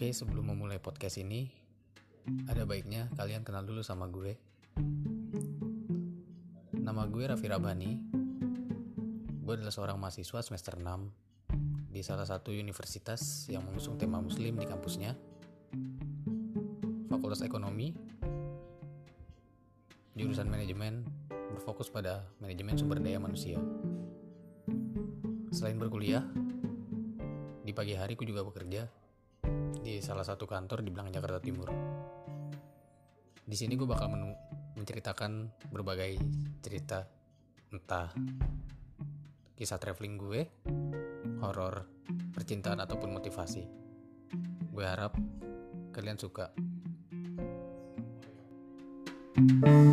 Oke, sebelum memulai podcast ini, ada baiknya kalian kenal dulu sama gue. Nama gue Raffi Rabani. Gue adalah seorang mahasiswa semester 6 di salah satu universitas yang mengusung tema muslim di kampusnya. Fakultas Ekonomi, jurusan manajemen berfokus pada manajemen sumber daya manusia. Selain berkuliah, di pagi hari ku juga bekerja di salah satu kantor di Belang Jakarta Timur. Di sini gue bakal menu menceritakan berbagai cerita, entah kisah traveling gue, horor, percintaan ataupun motivasi. Gue harap kalian suka. thank you